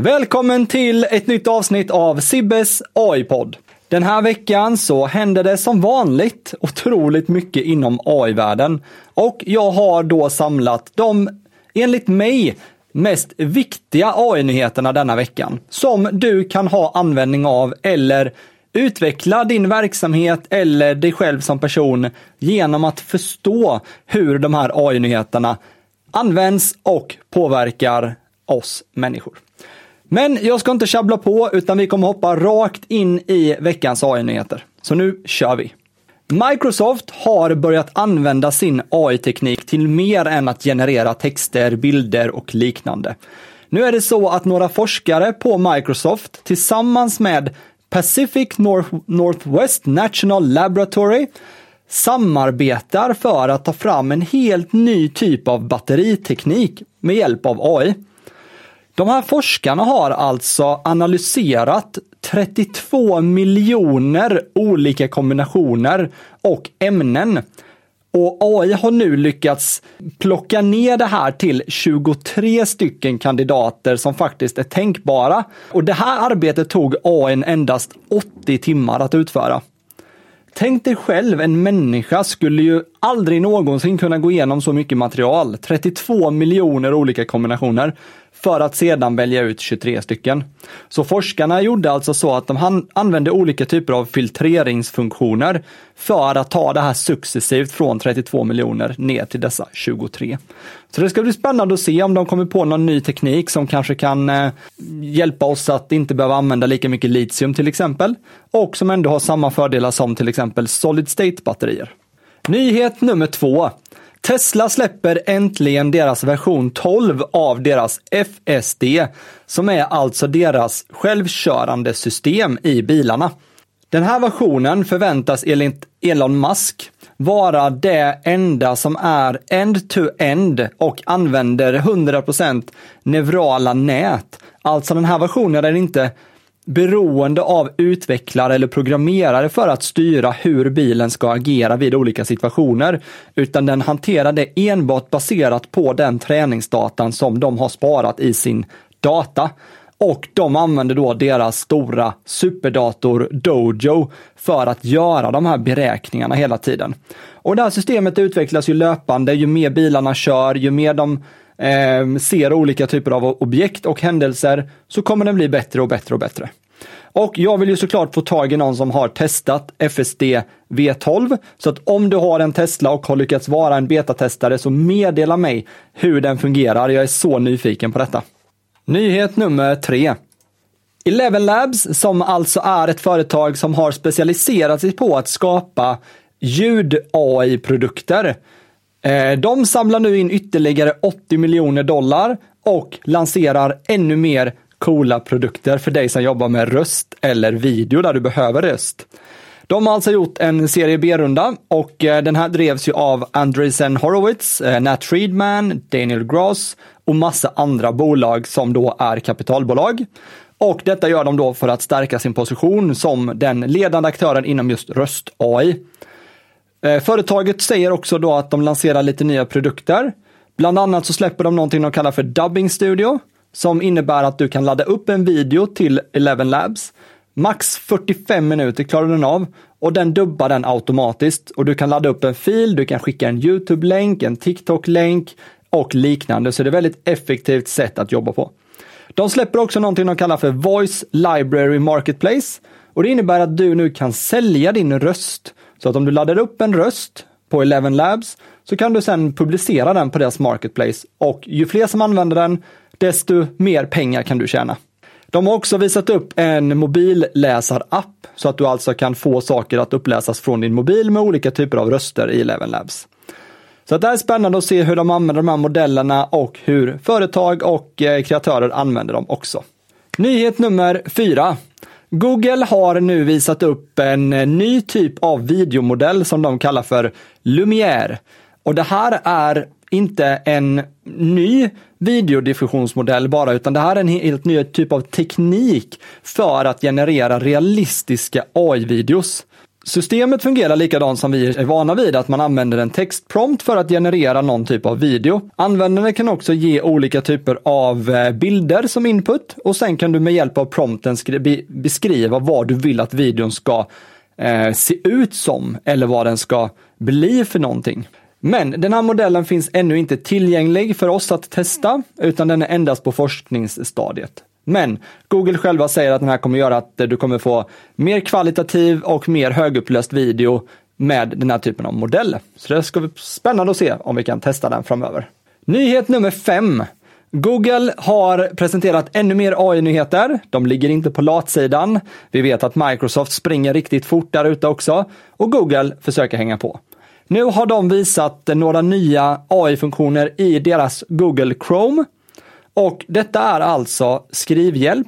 Välkommen till ett nytt avsnitt av Sibbes AI-podd. Den här veckan så händer det som vanligt otroligt mycket inom AI-världen och jag har då samlat de, enligt mig, mest viktiga AI-nyheterna denna veckan som du kan ha användning av eller utveckla din verksamhet eller dig själv som person genom att förstå hur de här AI-nyheterna används och påverkar oss människor. Men jag ska inte tjabbla på, utan vi kommer hoppa rakt in i veckans AI-nyheter. Så nu kör vi! Microsoft har börjat använda sin AI-teknik till mer än att generera texter, bilder och liknande. Nu är det så att några forskare på Microsoft tillsammans med Pacific North Northwest National Laboratory samarbetar för att ta fram en helt ny typ av batteriteknik med hjälp av AI. De här forskarna har alltså analyserat 32 miljoner olika kombinationer och ämnen. Och AI har nu lyckats plocka ner det här till 23 stycken kandidater som faktiskt är tänkbara. Och det här arbetet tog AI endast 80 timmar att utföra. Tänk dig själv, en människa skulle ju aldrig någonsin kunna gå igenom så mycket material, 32 miljoner olika kombinationer för att sedan välja ut 23 stycken. Så forskarna gjorde alltså så att de använde olika typer av filtreringsfunktioner för att ta det här successivt från 32 miljoner ner till dessa 23. Så det ska bli spännande att se om de kommer på någon ny teknik som kanske kan eh, hjälpa oss att inte behöva använda lika mycket litium till exempel. Och som ändå har samma fördelar som till exempel solid state batterier. Nyhet nummer två. Tesla släpper äntligen deras version 12 av deras FSD, som är alltså deras självkörande system i bilarna. Den här versionen förväntas enligt Elon Musk vara det enda som är end-to-end -end och använder 100% neurala nät. Alltså den här versionen är inte beroende av utvecklare eller programmerare för att styra hur bilen ska agera vid olika situationer, utan den hanterar det enbart baserat på den träningsdatan som de har sparat i sin data. Och de använder då deras stora superdator Dojo för att göra de här beräkningarna hela tiden. Och det här systemet utvecklas ju löpande, ju mer bilarna kör, ju mer de eh, ser olika typer av objekt och händelser, så kommer den bli bättre och bättre och bättre. Och jag vill ju såklart få tag i någon som har testat FSD V12. Så att om du har en Tesla och har lyckats vara en betatestare så meddela mig hur den fungerar. Jag är så nyfiken på detta. Nyhet nummer tre. Eleven Labs, som alltså är ett företag som har specialiserat sig på att skapa ljud-AI-produkter. Eh, de samlar nu in ytterligare 80 miljoner dollar och lanserar ännu mer coola produkter för dig som jobbar med röst eller video där du behöver röst. De har alltså gjort en serie B-runda och eh, den här drevs ju av Andreessen Horowitz, eh, Nat Friedman, Daniel Gross och massa andra bolag som då är kapitalbolag. Och detta gör de då för att stärka sin position som den ledande aktören inom just röst-AI. Eh, företaget säger också då att de lanserar lite nya produkter. Bland annat så släpper de någonting de kallar för Dubbing Studio som innebär att du kan ladda upp en video till Eleven Labs. Max 45 minuter klarar den av och den dubbar den automatiskt och du kan ladda upp en fil, du kan skicka en YouTube-länk, en TikTok-länk och liknande. Så det är ett väldigt effektivt sätt att jobba på. De släpper också någonting de kallar för Voice Library Marketplace och det innebär att du nu kan sälja din röst. Så att om du laddar upp en röst på Eleven Labs så kan du sedan publicera den på deras marketplace och ju fler som använder den, desto mer pengar kan du tjäna. De har också visat upp en mobilläsarapp så att du alltså kan få saker att uppläsas från din mobil med olika typer av röster i Eleven Labs. Så det är spännande att se hur de använder de här modellerna och hur företag och eh, kreatörer använder dem också. Nyhet nummer fyra. Google har nu visat upp en eh, ny typ av videomodell som de kallar för Lumière. Och det här är inte en ny videodiffusionsmodell bara, utan det här är en helt ny typ av teknik för att generera realistiska AI-videos. Systemet fungerar likadant som vi är vana vid, att man använder en textprompt för att generera någon typ av video. Användaren kan också ge olika typer av eh, bilder som input och sen kan du med hjälp av prompten beskriva vad du vill att videon ska eh, se ut som eller vad den ska bli för någonting. Men den här modellen finns ännu inte tillgänglig för oss att testa, utan den är endast på forskningsstadiet. Men Google själva säger att den här kommer göra att du kommer få mer kvalitativ och mer högupplöst video med den här typen av modell. Så det ska bli spännande att se om vi kan testa den framöver. Nyhet nummer fem. Google har presenterat ännu mer AI-nyheter. De ligger inte på latsidan. Vi vet att Microsoft springer riktigt fort där ute också och Google försöker hänga på. Nu har de visat några nya AI-funktioner i deras Google Chrome och detta är alltså skrivhjälp.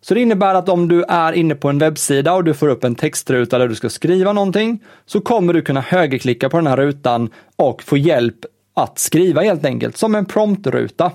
Så det innebär att om du är inne på en webbsida och du får upp en textruta där du ska skriva någonting, så kommer du kunna högerklicka på den här rutan och få hjälp att skriva helt enkelt, som en promptruta.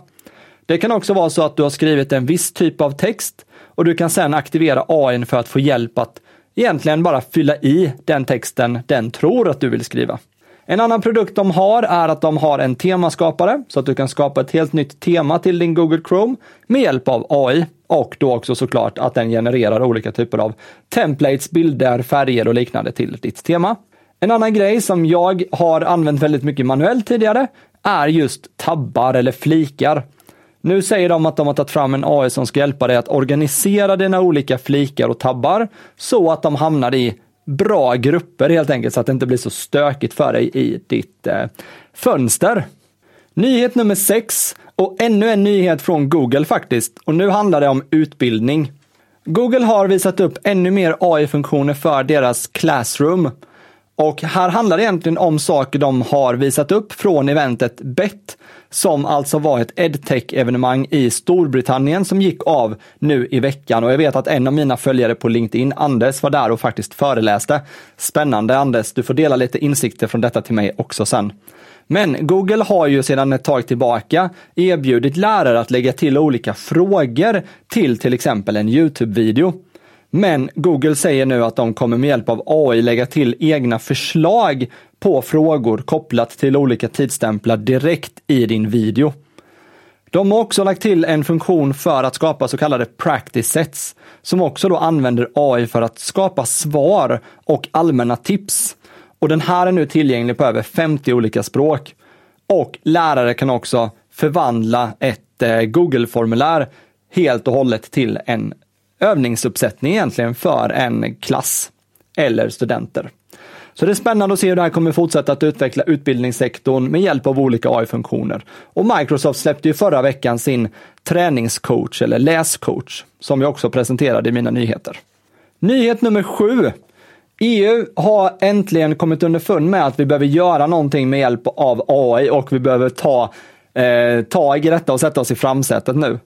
Det kan också vara så att du har skrivit en viss typ av text och du kan sedan aktivera AI för att få hjälp att egentligen bara fylla i den texten den tror att du vill skriva. En annan produkt de har är att de har en temaskapare så att du kan skapa ett helt nytt tema till din Google Chrome med hjälp av AI och då också såklart att den genererar olika typer av templates, bilder, färger och liknande till ditt tema. En annan grej som jag har använt väldigt mycket manuellt tidigare är just tabbar eller flikar. Nu säger de att de har tagit fram en AI som ska hjälpa dig att organisera dina olika flikar och tabbar så att de hamnar i bra grupper helt enkelt så att det inte blir så stökigt för dig i ditt eh, fönster. Nyhet nummer 6 och ännu en nyhet från Google faktiskt. Och nu handlar det om utbildning. Google har visat upp ännu mer AI-funktioner för deras Classroom. Och här handlar det egentligen om saker de har visat upp från eventet BET, som alltså var ett edtech-evenemang i Storbritannien som gick av nu i veckan. Och jag vet att en av mina följare på LinkedIn, Anders, var där och faktiskt föreläste. Spännande Anders, du får dela lite insikter från detta till mig också sen. Men Google har ju sedan ett tag tillbaka erbjudit lärare att lägga till olika frågor till till exempel en Youtube-video. Men Google säger nu att de kommer med hjälp av AI lägga till egna förslag på frågor kopplat till olika tidsstämplar direkt i din video. De har också lagt till en funktion för att skapa så kallade practice sets, som också då använder AI för att skapa svar och allmänna tips. Och den här är nu tillgänglig på över 50 olika språk. Och lärare kan också förvandla ett eh, Google-formulär helt och hållet till en övningsuppsättning egentligen för en klass eller studenter. Så det är spännande att se hur det här kommer fortsätta att utveckla utbildningssektorn med hjälp av olika AI-funktioner. Och Microsoft släppte ju förra veckan sin träningscoach eller läscoach som jag också presenterade i mina nyheter. Nyhet nummer sju. EU har äntligen kommit underfund med att vi behöver göra någonting med hjälp av AI och vi behöver ta eh, tag i detta och sätta oss i framsätet nu.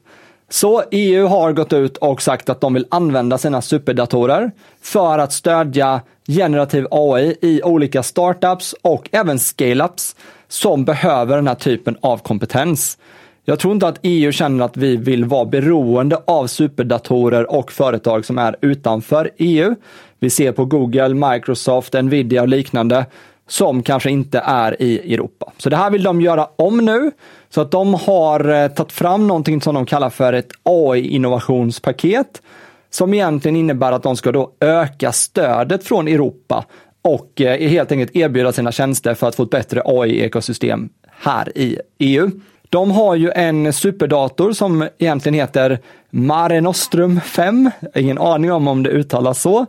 Så EU har gått ut och sagt att de vill använda sina superdatorer för att stödja generativ AI i olika startups och även scaleups som behöver den här typen av kompetens. Jag tror inte att EU känner att vi vill vara beroende av superdatorer och företag som är utanför EU. Vi ser på Google, Microsoft, Nvidia och liknande som kanske inte är i Europa. Så det här vill de göra om nu. Så att de har eh, tagit fram någonting som de kallar för ett AI-innovationspaket som egentligen innebär att de ska då öka stödet från Europa och eh, helt enkelt erbjuda sina tjänster för att få ett bättre AI-ekosystem här i EU. De har ju en superdator som egentligen heter Mare Nostrum 5. Ingen aning om om det uttalas så.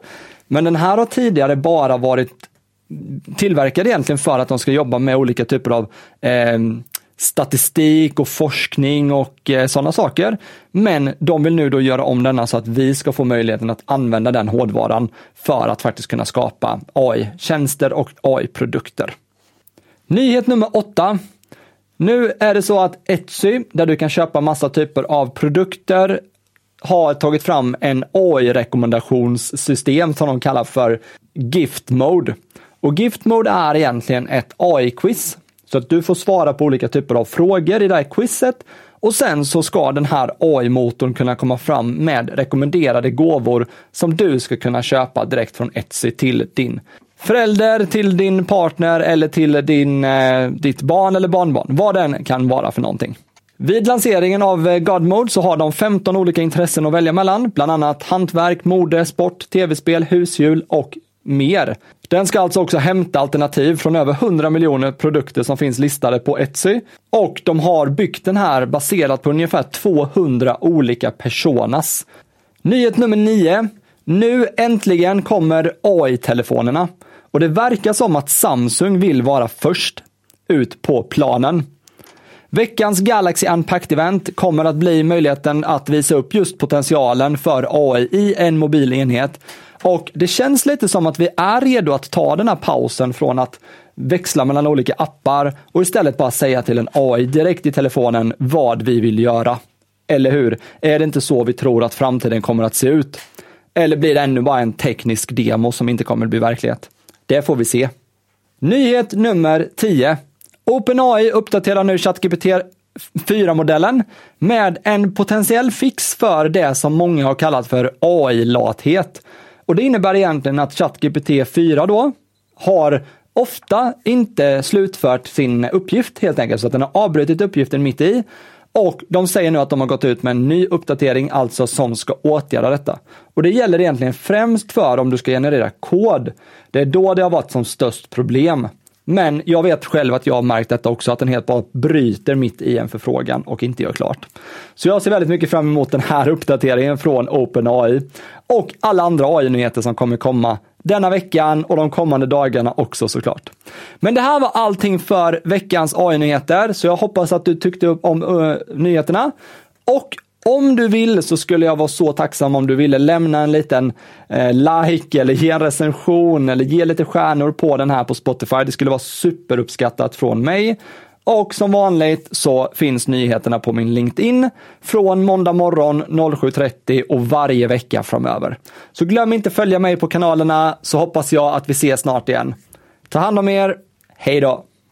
Men den här har tidigare bara varit tillverkade egentligen för att de ska jobba med olika typer av eh, statistik och forskning och eh, sådana saker. Men de vill nu då göra om denna så att vi ska få möjligheten att använda den hårdvaran för att faktiskt kunna skapa AI-tjänster och AI-produkter. Nyhet nummer åtta. Nu är det så att Etsy, där du kan köpa massa typer av produkter, har tagit fram en AI-rekommendationssystem som de kallar för Gift Mode. Och Gift Mode är egentligen ett AI-quiz så att du får svara på olika typer av frågor i det här quizet Och sen så ska den här AI-motorn kunna komma fram med rekommenderade gåvor som du ska kunna köpa direkt från Etsy till din förälder, till din partner eller till din, eh, ditt barn eller barnbarn. Vad den kan vara för någonting. Vid lanseringen av eh, Godmode så har de 15 olika intressen att välja mellan, bland annat hantverk, mode, sport, tv-spel, husdjur och mer. Den ska alltså också hämta alternativ från över 100 miljoner produkter som finns listade på Etsy. Och de har byggt den här baserat på ungefär 200 olika personas. Nyhet nummer 9. Nu äntligen kommer AI-telefonerna. Och det verkar som att Samsung vill vara först ut på planen. Veckans Galaxy Unpacked Event kommer att bli möjligheten att visa upp just potentialen för AI i en mobil enhet. Och det känns lite som att vi är redo att ta den här pausen från att växla mellan olika appar och istället bara säga till en AI direkt i telefonen vad vi vill göra. Eller hur? Är det inte så vi tror att framtiden kommer att se ut? Eller blir det ännu bara en teknisk demo som inte kommer att bli verklighet? Det får vi se. Nyhet nummer 10. OpenAI uppdaterar nu ChatGPT 4-modellen med en potentiell fix för det som många har kallat för AI-lathet. Och det innebär egentligen att ChatGPT 4 då har ofta inte slutfört sin uppgift helt enkelt, så att den har avbrutit uppgiften mitt i och de säger nu att de har gått ut med en ny uppdatering, alltså som ska åtgärda detta. Och det gäller egentligen främst för om du ska generera kod. Det är då det har varit som störst problem. Men jag vet själv att jag har märkt detta också, att den helt bara bryter mitt i en förfrågan och inte gör klart. Så jag ser väldigt mycket fram emot den här uppdateringen från OpenAI och alla andra AI-nyheter som kommer komma denna veckan och de kommande dagarna också såklart. Men det här var allting för veckans AI-nyheter, så jag hoppas att du tyckte om uh, nyheterna. Och om du vill så skulle jag vara så tacksam om du ville lämna en liten eh, like eller ge en recension eller ge lite stjärnor på den här på Spotify. Det skulle vara superuppskattat från mig. Och som vanligt så finns nyheterna på min LinkedIn från måndag morgon 07.30 och varje vecka framöver. Så glöm inte följa mig på kanalerna så hoppas jag att vi ses snart igen. Ta hand om er. Hej då!